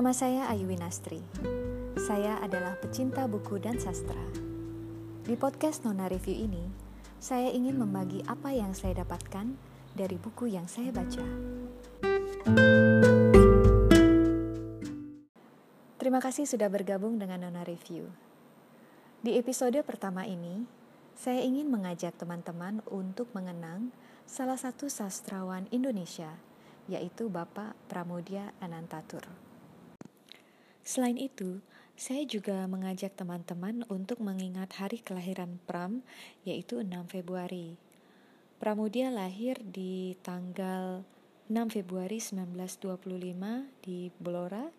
Nama saya Ayu Winastri. Saya adalah pecinta buku dan sastra. Di podcast Nona Review ini, saya ingin membagi apa yang saya dapatkan dari buku yang saya baca. Terima kasih sudah bergabung dengan Nona Review. Di episode pertama ini, saya ingin mengajak teman-teman untuk mengenang salah satu sastrawan Indonesia, yaitu Bapak Pramudia Anantatur. Selain itu, saya juga mengajak teman-teman untuk mengingat hari kelahiran Pram, yaitu 6 Februari. Pramudia lahir di tanggal 6 Februari 1925 di Blora,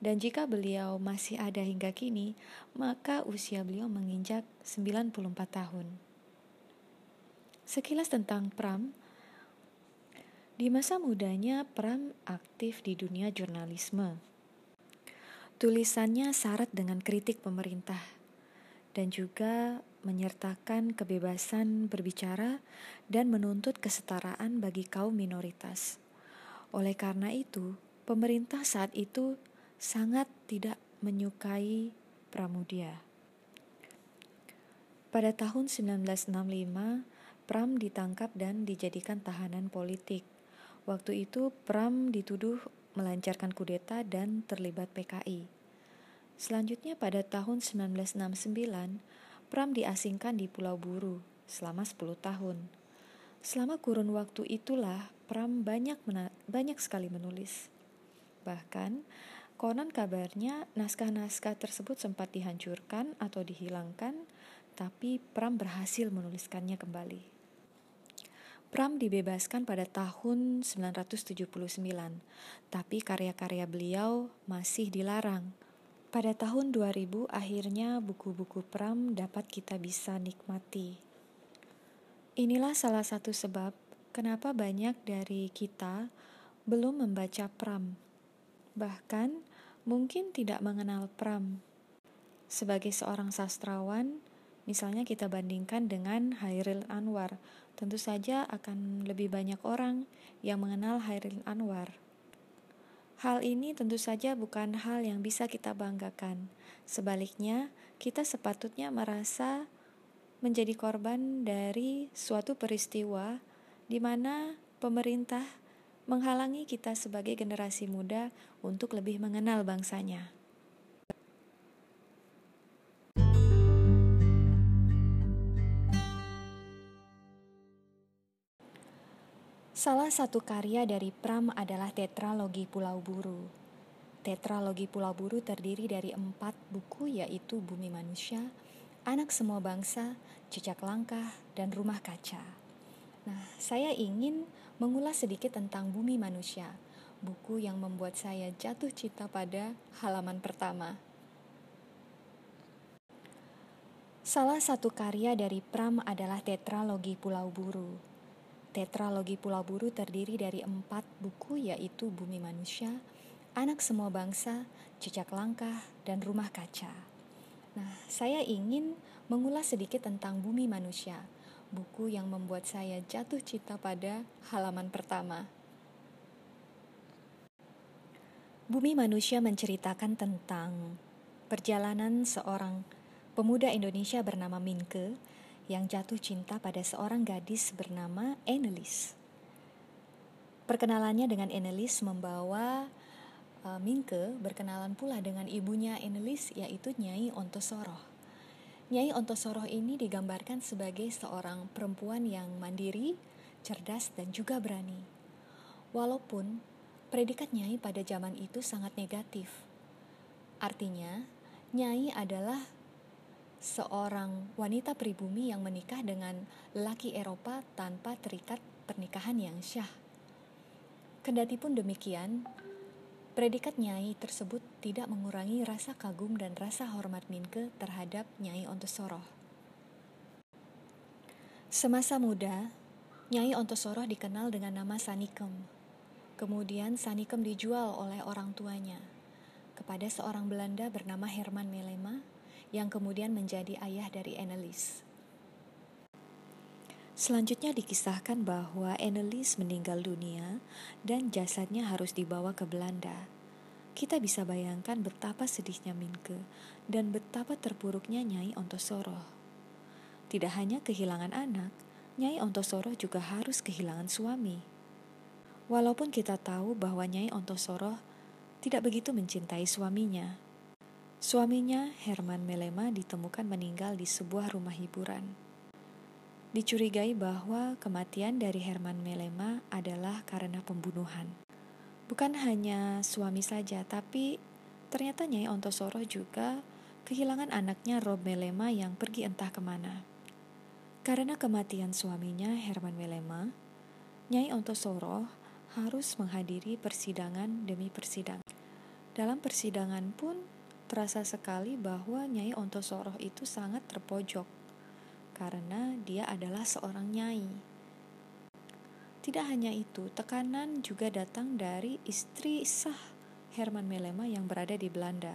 dan jika beliau masih ada hingga kini, maka usia beliau menginjak 94 tahun. Sekilas tentang Pram, di masa mudanya Pram aktif di dunia jurnalisme Tulisannya syarat dengan kritik pemerintah dan juga menyertakan kebebasan berbicara dan menuntut kesetaraan bagi kaum minoritas. Oleh karena itu, pemerintah saat itu sangat tidak menyukai Pramudia. Pada tahun 1965, Pram ditangkap dan dijadikan tahanan politik. Waktu itu Pram dituduh melancarkan kudeta dan terlibat PKI. Selanjutnya pada tahun 1969, Pram diasingkan di Pulau Buru selama 10 tahun. Selama kurun waktu itulah Pram banyak banyak sekali menulis. Bahkan konon kabarnya naskah-naskah tersebut sempat dihancurkan atau dihilangkan, tapi Pram berhasil menuliskannya kembali. Pram dibebaskan pada tahun 979, tapi karya-karya beliau masih dilarang. Pada tahun 2000 akhirnya buku-buku Pram dapat kita bisa nikmati. Inilah salah satu sebab kenapa banyak dari kita belum membaca Pram. Bahkan mungkin tidak mengenal Pram. Sebagai seorang sastrawan, misalnya kita bandingkan dengan Hairil Anwar, tentu saja akan lebih banyak orang yang mengenal Hairil Anwar. Hal ini tentu saja bukan hal yang bisa kita banggakan. Sebaliknya, kita sepatutnya merasa menjadi korban dari suatu peristiwa di mana pemerintah menghalangi kita sebagai generasi muda untuk lebih mengenal bangsanya. Salah satu karya dari Pram adalah Tetralogi Pulau Buru. Tetralogi Pulau Buru terdiri dari empat buku yaitu Bumi Manusia, Anak Semua Bangsa, Jejak Langkah, dan Rumah Kaca. Nah, saya ingin mengulas sedikit tentang Bumi Manusia, buku yang membuat saya jatuh cinta pada halaman pertama. Salah satu karya dari Pram adalah Tetralogi Pulau Buru. Tetralogi Pulau Buru terdiri dari empat buku yaitu Bumi Manusia, Anak Semua Bangsa, Jejak Langkah, dan Rumah Kaca. Nah, saya ingin mengulas sedikit tentang Bumi Manusia, buku yang membuat saya jatuh cinta pada halaman pertama. Bumi Manusia menceritakan tentang perjalanan seorang pemuda Indonesia bernama Minke yang jatuh cinta pada seorang gadis bernama Enelis. Perkenalannya dengan Enelis membawa uh, Mingke berkenalan pula dengan ibunya Enelis yaitu Nyai Ontosoroh. Nyai Ontosoroh ini digambarkan sebagai seorang perempuan yang mandiri, cerdas, dan juga berani. Walaupun predikat Nyai pada zaman itu sangat negatif. Artinya, Nyai adalah seorang wanita pribumi yang menikah dengan laki Eropa tanpa terikat pernikahan yang syah. Kendati pun demikian, predikat Nyai tersebut tidak mengurangi rasa kagum dan rasa hormat Minke terhadap Nyai Ontosoroh. Semasa muda, Nyai Ontosoroh dikenal dengan nama Sanikem. Kemudian Sanikem dijual oleh orang tuanya kepada seorang Belanda bernama Herman Melema yang kemudian menjadi ayah dari Annelies. Selanjutnya dikisahkan bahwa Annelies meninggal dunia dan jasadnya harus dibawa ke Belanda. kita bisa bayangkan betapa sedihnya Minke dan betapa terpuruknya Nyai Ontosoro. Tidak hanya kehilangan anak, Nyai Ontosoro juga harus kehilangan suami. Walaupun kita tahu bahwa Nyai Ontosoro tidak begitu mencintai suaminya. Suaminya, Herman Melema, ditemukan meninggal di sebuah rumah hiburan. Dicurigai bahwa kematian dari Herman Melema adalah karena pembunuhan. Bukan hanya suami saja, tapi ternyata Nyai Ontosoro juga kehilangan anaknya Rob Melema yang pergi entah ke mana. Karena kematian suaminya Herman Melema, Nyai Ontosoro harus menghadiri persidangan demi persidangan. Dalam persidangan pun terasa sekali bahwa Nyai Ontosoroh itu sangat terpojok karena dia adalah seorang nyai. Tidak hanya itu, tekanan juga datang dari istri sah Herman Melema yang berada di Belanda.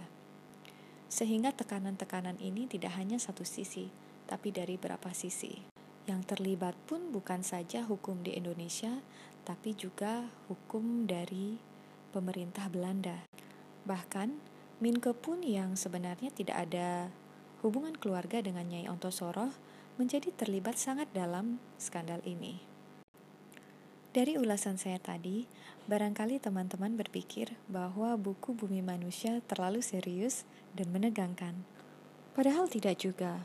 Sehingga tekanan-tekanan ini tidak hanya satu sisi, tapi dari beberapa sisi. Yang terlibat pun bukan saja hukum di Indonesia, tapi juga hukum dari pemerintah Belanda. Bahkan, Minke pun yang sebenarnya tidak ada hubungan keluarga dengan Nyai Ontosoroh menjadi terlibat sangat dalam skandal ini. Dari ulasan saya tadi, barangkali teman-teman berpikir bahwa buku Bumi Manusia terlalu serius dan menegangkan. Padahal tidak juga.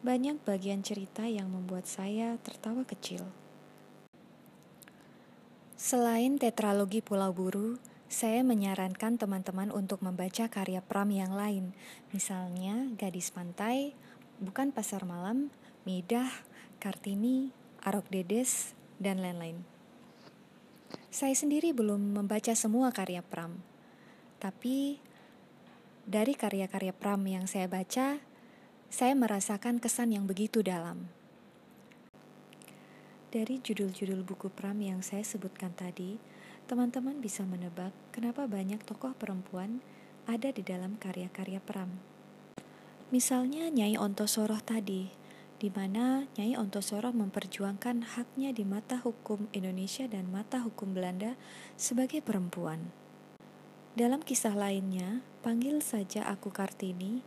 Banyak bagian cerita yang membuat saya tertawa kecil. Selain tetralogi Pulau Buru, saya menyarankan teman-teman untuk membaca karya Pram yang lain, misalnya Gadis Pantai, Bukan Pasar Malam, Midah, Kartini, Arok Dedes, dan lain-lain. Saya sendiri belum membaca semua karya Pram, tapi dari karya-karya Pram yang saya baca, saya merasakan kesan yang begitu dalam. Dari judul-judul buku Pram yang saya sebutkan tadi, teman-teman bisa menebak kenapa banyak tokoh perempuan ada di dalam karya-karya Pram. Misalnya Nyai Ontosoroh tadi, di mana Nyai Ontosoroh memperjuangkan haknya di mata hukum Indonesia dan mata hukum Belanda sebagai perempuan. Dalam kisah lainnya, panggil saja aku Kartini.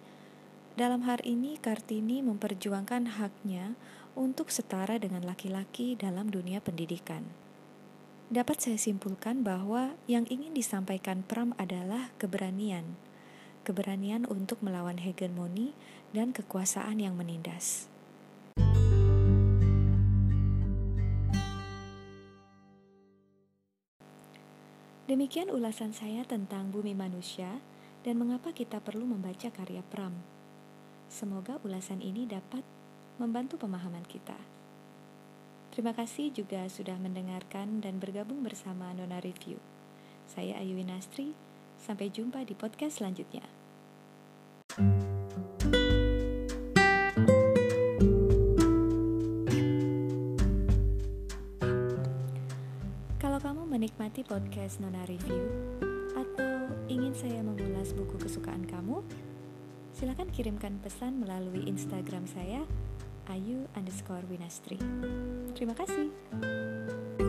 Dalam hal ini, Kartini memperjuangkan haknya untuk setara dengan laki-laki dalam dunia pendidikan. Dapat saya simpulkan bahwa yang ingin disampaikan Pram adalah keberanian, keberanian untuk melawan hegemoni dan kekuasaan yang menindas. Demikian ulasan saya tentang bumi manusia dan mengapa kita perlu membaca karya Pram. Semoga ulasan ini dapat membantu pemahaman kita. Terima kasih juga sudah mendengarkan dan bergabung bersama Nona Review. Saya Ayu Winastri, sampai jumpa di podcast selanjutnya. Kalau kamu menikmati podcast Nona Review atau ingin saya mengulas buku kesukaan kamu, silakan kirimkan pesan melalui Instagram saya ayu underscore winastri. Terima kasih.